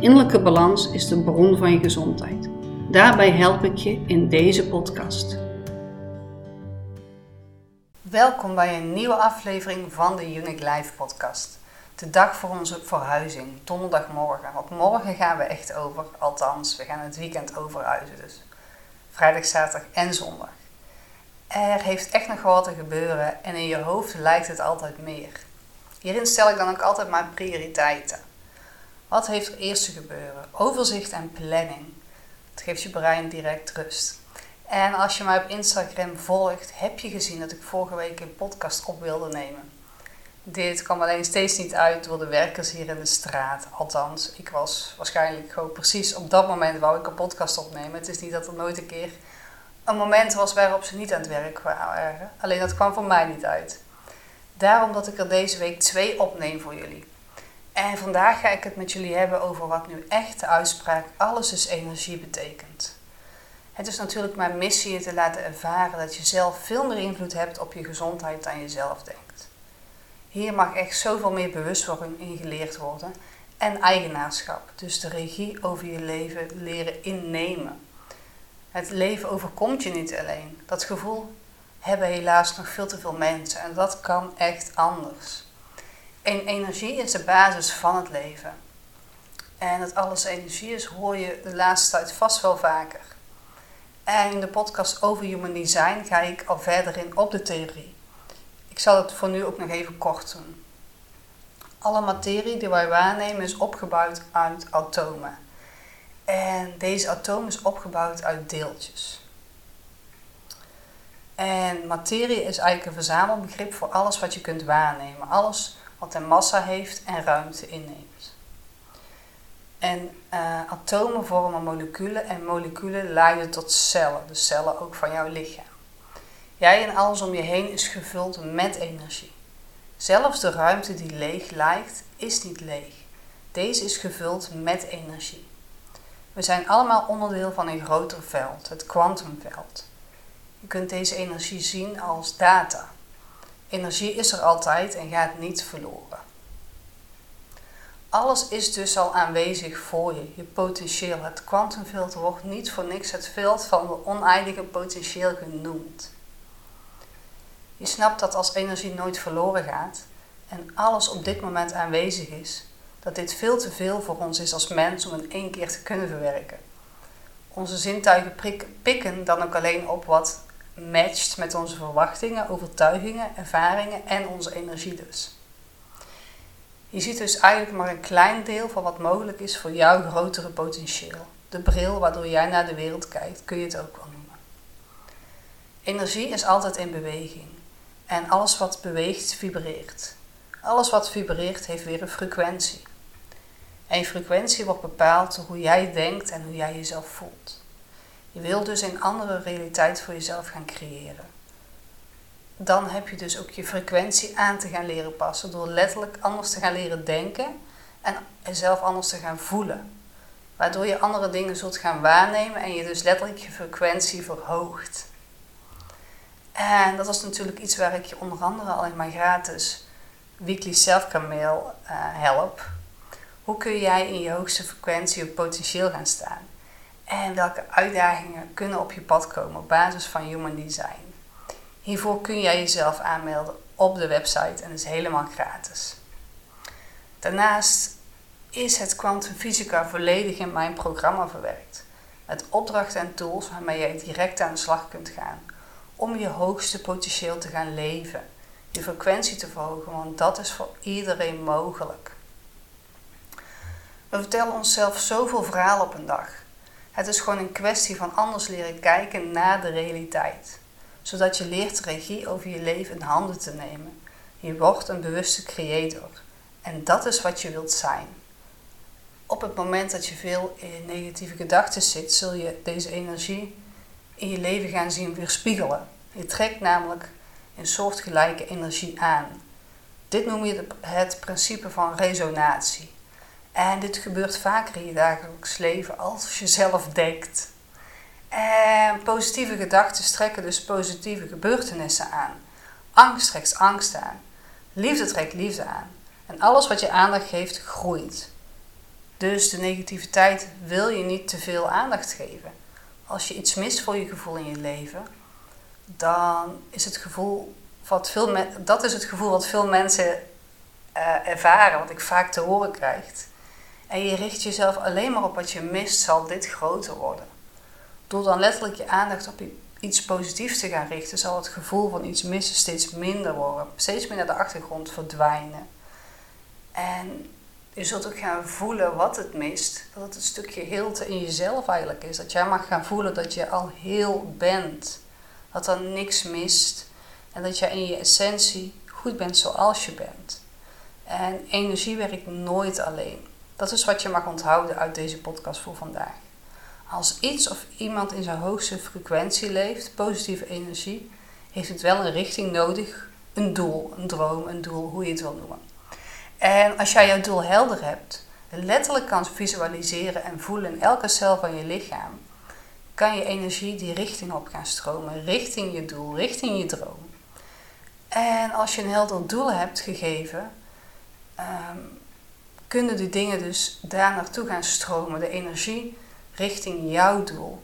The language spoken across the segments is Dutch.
Innerlijke balans is de bron van je gezondheid. Daarbij help ik je in deze podcast. Welkom bij een nieuwe aflevering van de Unique Life podcast. De dag voor onze verhuizing, donderdagmorgen. Want morgen gaan we echt over, althans, we gaan het weekend overhuizen. Dus vrijdag, zaterdag en zondag. Er heeft echt nog wat te gebeuren en in je hoofd lijkt het altijd meer. Hierin stel ik dan ook altijd mijn prioriteiten. Wat heeft er eerst te gebeuren? Overzicht en planning. Het geeft je brein direct rust. En als je mij op Instagram volgt, heb je gezien dat ik vorige week een podcast op wilde nemen. Dit kwam alleen steeds niet uit door de werkers hier in de straat. Althans, ik was waarschijnlijk gewoon precies op dat moment wou ik een podcast opnemen. Het is niet dat er nooit een keer een moment was waarop ze niet aan het werk waren. Alleen dat kwam voor mij niet uit. Daarom dat ik er deze week twee opneem voor jullie. En vandaag ga ik het met jullie hebben over wat nu echt de uitspraak alles is energie betekent. Het is natuurlijk mijn missie je te laten ervaren dat je zelf veel meer invloed hebt op je gezondheid dan je zelf denkt. Hier mag echt zoveel meer bewustwording in geleerd worden en eigenaarschap, dus de regie over je leven leren innemen. Het leven overkomt je niet alleen. Dat gevoel hebben helaas nog veel te veel mensen en dat kan echt anders. En energie is de basis van het leven. En dat alles energie is, hoor je de laatste tijd vast wel vaker. En in de podcast over Human Design ga ik al verder in op de theorie. Ik zal het voor nu ook nog even kort doen. Alle materie die wij waarnemen is opgebouwd uit atomen. En deze atoom is opgebouwd uit deeltjes. En materie is eigenlijk een verzamelbegrip voor alles wat je kunt waarnemen. Alles wat een massa heeft en ruimte inneemt. En uh, atomen vormen moleculen en moleculen leiden tot cellen, de cellen ook van jouw lichaam. Jij en alles om je heen is gevuld met energie. Zelfs de ruimte die leeg lijkt, is niet leeg. Deze is gevuld met energie. We zijn allemaal onderdeel van een groter veld, het kwantumveld. Je kunt deze energie zien als data. Energie is er altijd en gaat niet verloren. Alles is dus al aanwezig voor je, je potentieel. Het kwantumveld wordt niet voor niks het veld van de oneindige potentieel genoemd. Je snapt dat als energie nooit verloren gaat en alles op dit moment aanwezig is, dat dit veel te veel voor ons is als mens om in één keer te kunnen verwerken. Onze zintuigen pikken dan ook alleen op wat matcht met onze verwachtingen, overtuigingen, ervaringen en onze energie dus. Je ziet dus eigenlijk maar een klein deel van wat mogelijk is voor jouw grotere potentieel. De bril waardoor jij naar de wereld kijkt, kun je het ook wel noemen. Energie is altijd in beweging. En alles wat beweegt, vibreert. Alles wat vibreert heeft weer een frequentie. En frequentie wordt bepaald door hoe jij denkt en hoe jij jezelf voelt. Je wilt dus een andere realiteit voor jezelf gaan creëren. Dan heb je dus ook je frequentie aan te gaan leren passen door letterlijk anders te gaan leren denken en jezelf anders te gaan voelen. Waardoor je andere dingen zult gaan waarnemen en je dus letterlijk je frequentie verhoogt. En dat is natuurlijk iets waar ik je onder andere al in mijn gratis weekly self mail uh, help. Hoe kun jij in je hoogste frequentie op potentieel gaan staan? En welke uitdagingen kunnen op je pad komen op basis van Human Design? Hiervoor kun jij jezelf aanmelden op de website en is helemaal gratis. Daarnaast is het Quantum Fysica volledig in mijn programma verwerkt. Met opdrachten en tools waarmee jij direct aan de slag kunt gaan om je hoogste potentieel te gaan leven, je frequentie te verhogen, want dat is voor iedereen mogelijk. We vertellen onszelf zoveel verhalen op een dag. Het is gewoon een kwestie van anders leren kijken naar de realiteit. Zodat je leert regie over je leven in handen te nemen. Je wordt een bewuste creator. En dat is wat je wilt zijn. op het moment dat je veel in negatieve gedachten zit, zul je deze energie in je leven gaan zien weerspiegelen. Je trekt namelijk een soortgelijke energie aan. Dit noem je het principe van resonatie. En dit gebeurt vaker in je dagelijks leven als je zelf denkt. En positieve gedachten trekken dus positieve gebeurtenissen aan. Angst trekt angst aan. Liefde trekt liefde aan. En alles wat je aandacht geeft, groeit. Dus de negativiteit wil je niet te veel aandacht geven. Als je iets mist voor je gevoel in je leven, dan is het gevoel wat veel dat is het gevoel wat veel mensen uh, ervaren, wat ik vaak te horen krijg. En je richt jezelf alleen maar op wat je mist, zal dit groter worden. Door dan letterlijk je aandacht op iets positiefs te gaan richten, zal het gevoel van iets missen steeds minder worden, steeds meer naar de achtergrond verdwijnen. En je zult ook gaan voelen wat het mist. Dat het een stukje heelte in jezelf eigenlijk is. Dat jij mag gaan voelen dat je al heel bent. Dat er niks mist. En dat jij in je essentie goed bent zoals je bent. En energie werkt nooit alleen. Dat is wat je mag onthouden uit deze podcast voor vandaag. Als iets of iemand in zijn hoogste frequentie leeft, positieve energie, heeft het wel een richting nodig, een doel, een droom, een doel, hoe je het wil noemen. En als jij jouw doel helder hebt, letterlijk kan visualiseren en voelen in elke cel van je lichaam, kan je energie die richting op gaan stromen, richting je doel, richting je droom. En als je een helder doel hebt gegeven, um, kunnen die dingen dus daar naartoe gaan stromen, de energie richting jouw doel.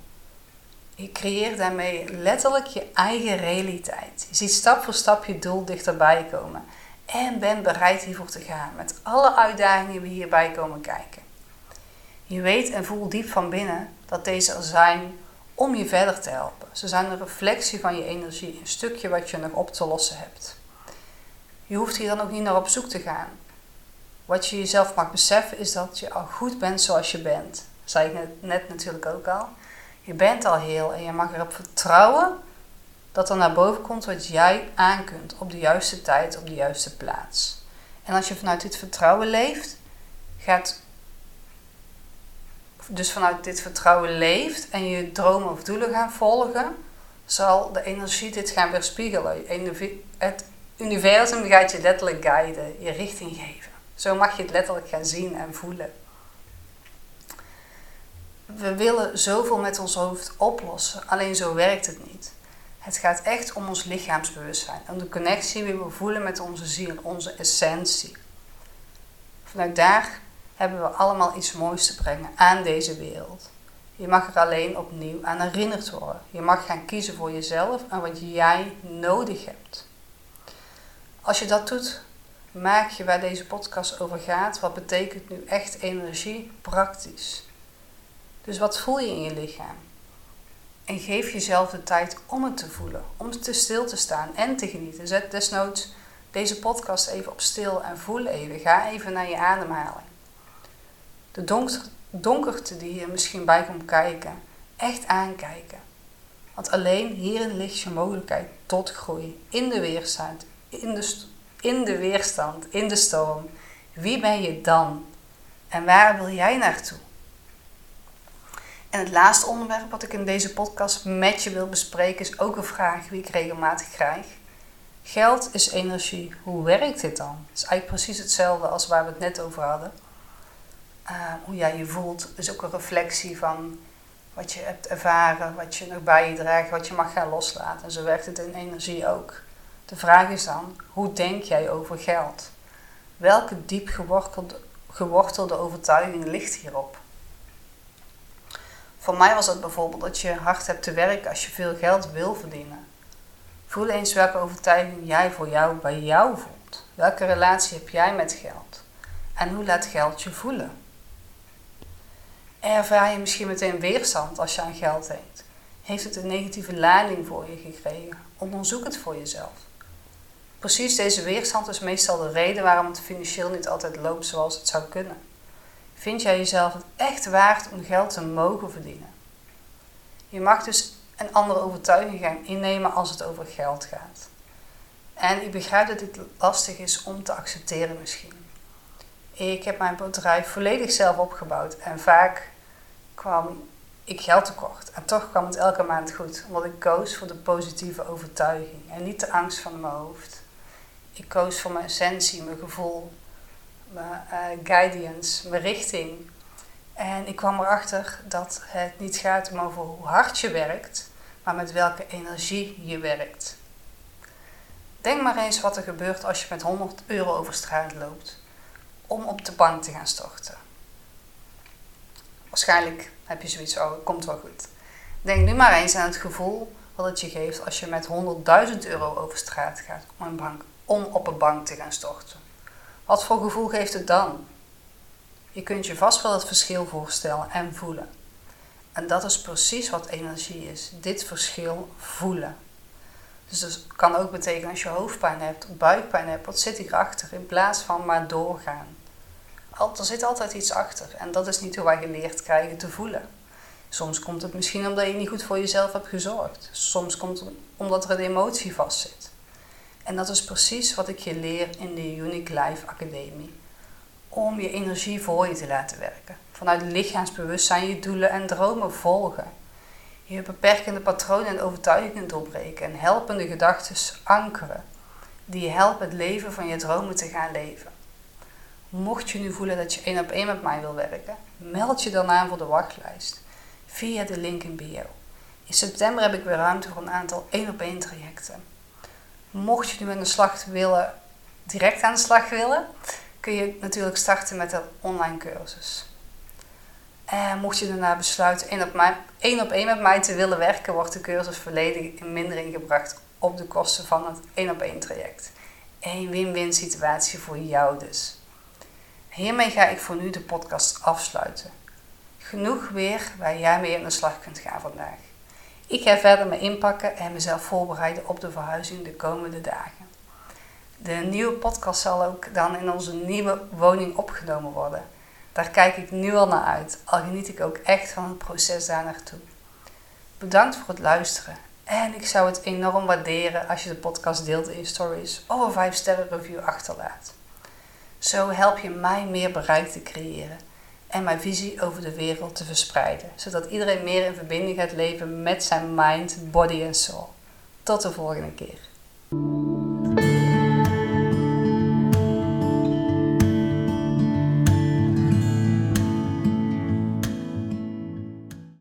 Je creëert daarmee letterlijk je eigen realiteit. Je ziet stap voor stap je doel dichterbij komen en ben bereid hiervoor te gaan met alle uitdagingen die hierbij komen kijken. Je weet en voelt diep van binnen dat deze er zijn om je verder te helpen. Ze zijn een reflectie van je energie, een stukje wat je nog op te lossen hebt. Je hoeft hier dan ook niet naar op zoek te gaan. Wat je jezelf mag beseffen is dat je al goed bent zoals je bent. Dat zei ik net, natuurlijk ook al. Je bent al heel en je mag erop vertrouwen dat er naar boven komt wat jij aan kunt op de juiste tijd, op de juiste plaats. En als je vanuit dit vertrouwen leeft, gaat dus vanuit dit vertrouwen leeft en je dromen of doelen gaan volgen, zal de energie dit gaan weerspiegelen. Het universum gaat je letterlijk guiden, je richting geven. Zo mag je het letterlijk gaan zien en voelen. We willen zoveel met ons hoofd oplossen, alleen zo werkt het niet. Het gaat echt om ons lichaamsbewustzijn, om de connectie die we voelen met onze ziel, onze essentie. Vanuit daar hebben we allemaal iets moois te brengen aan deze wereld. Je mag er alleen opnieuw aan herinnerd worden. Je mag gaan kiezen voor jezelf en wat jij nodig hebt. Als je dat doet, maak je waar deze podcast over gaat. Wat betekent nu echt energie praktisch? Dus wat voel je in je lichaam? En geef jezelf de tijd om het te voelen, om te stil te staan en te genieten. Zet desnoods deze podcast even op stil en voel even. Ga even naar je ademhaling. De donkerte die hier misschien bij komt kijken, echt aankijken. Want alleen hierin ligt je mogelijkheid tot groei. In de weerstand, in de, in de weerstand, in de storm. Wie ben je dan? En waar wil jij naartoe? En het laatste onderwerp wat ik in deze podcast met je wil bespreken is ook een vraag die ik regelmatig krijg. Geld is energie. Hoe werkt dit dan? Het is eigenlijk precies hetzelfde als waar we het net over hadden. Uh, hoe jij je voelt is ook een reflectie van wat je hebt ervaren, wat je nog bij je draagt, wat je mag gaan loslaten. En zo werkt het in energie ook. De vraag is dan, hoe denk jij over geld? Welke diep gewortelde, overtuiging ligt hierop? Voor mij was het bijvoorbeeld dat je hard hebt te werken als je veel geld wil verdienen. Voel eens welke overtuiging jij voor jou bij jou voelt. Welke relatie heb jij met geld? En hoe laat geld je voelen? Ervaar je misschien meteen weerstand als je aan geld denkt? Heeft het een negatieve lading voor je gekregen? Onderzoek het voor jezelf. Precies deze weerstand is meestal de reden waarom het financieel niet altijd loopt zoals het zou kunnen. Vind jij jezelf het echt waard om geld te mogen verdienen? Je mag dus een andere overtuiging gaan innemen als het over geld gaat. En ik begrijp dat dit lastig is om te accepteren misschien. Ik heb mijn bedrijf volledig zelf opgebouwd en vaak kwam ik geld tekort. En toch kwam het elke maand goed, omdat ik koos voor de positieve overtuiging en niet de angst van mijn hoofd. Ik koos voor mijn essentie, mijn gevoel, mijn uh, guidance, mijn richting. En ik kwam erachter dat het niet gaat om over hoe hard je werkt, maar met welke energie je werkt. Denk maar eens wat er gebeurt als je met 100 euro over straat loopt om op de bank te gaan storten. Waarschijnlijk heb je zoiets, oh, komt wel goed. Denk nu maar eens aan het gevoel wat het je geeft als je met 100.000 euro over straat gaat om, een bank, om op een bank te gaan storten. Wat voor gevoel geeft het dan? Je kunt je vast wel het verschil voorstellen en voelen. En dat is precies wat energie is. Dit verschil voelen. Dus dat kan ook betekenen als je hoofdpijn hebt buikpijn hebt, wat zit hierachter? In plaats van maar doorgaan. Er zit altijd iets achter en dat is niet hoe wij geleerd krijgen te voelen. Soms komt het misschien omdat je niet goed voor jezelf hebt gezorgd. Soms komt het omdat er een emotie vastzit. En dat is precies wat ik je leer in de Unique Life Academie. Om je energie voor je te laten werken. Vanuit lichaamsbewustzijn je doelen en dromen volgen. Je beperkende patronen en overtuigingen doorbreken en helpende gedachten ankeren. Die je helpen het leven van je dromen te gaan leven. Mocht je nu voelen dat je één op één met mij wil werken, meld je dan aan voor de wachtlijst via de link in bio. In september heb ik weer ruimte voor een aantal één op één trajecten. Mocht je nu aan de slag willen, direct aan de slag willen, kun je natuurlijk starten met een online cursus. En mocht je daarna besluiten één op, één op één met mij te willen werken, wordt de cursus volledig in mindering gebracht op de kosten van het één op één traject. Een win-win situatie voor jou dus. Hiermee ga ik voor nu de podcast afsluiten. Genoeg weer waar jij mee aan de slag kunt gaan vandaag. Ik ga verder me inpakken en mezelf voorbereiden op de verhuizing de komende dagen. De nieuwe podcast zal ook dan in onze nieuwe woning opgenomen worden. Daar kijk ik nu al naar uit, al geniet ik ook echt van het proces daar naartoe. Bedankt voor het luisteren en ik zou het enorm waarderen als je de podcast deelt in stories of een 5 sterren review achterlaat. Zo help je mij meer bereik te creëren en mijn visie over de wereld te verspreiden, zodat iedereen meer in verbinding gaat leven met zijn mind, body en soul. Tot de volgende keer.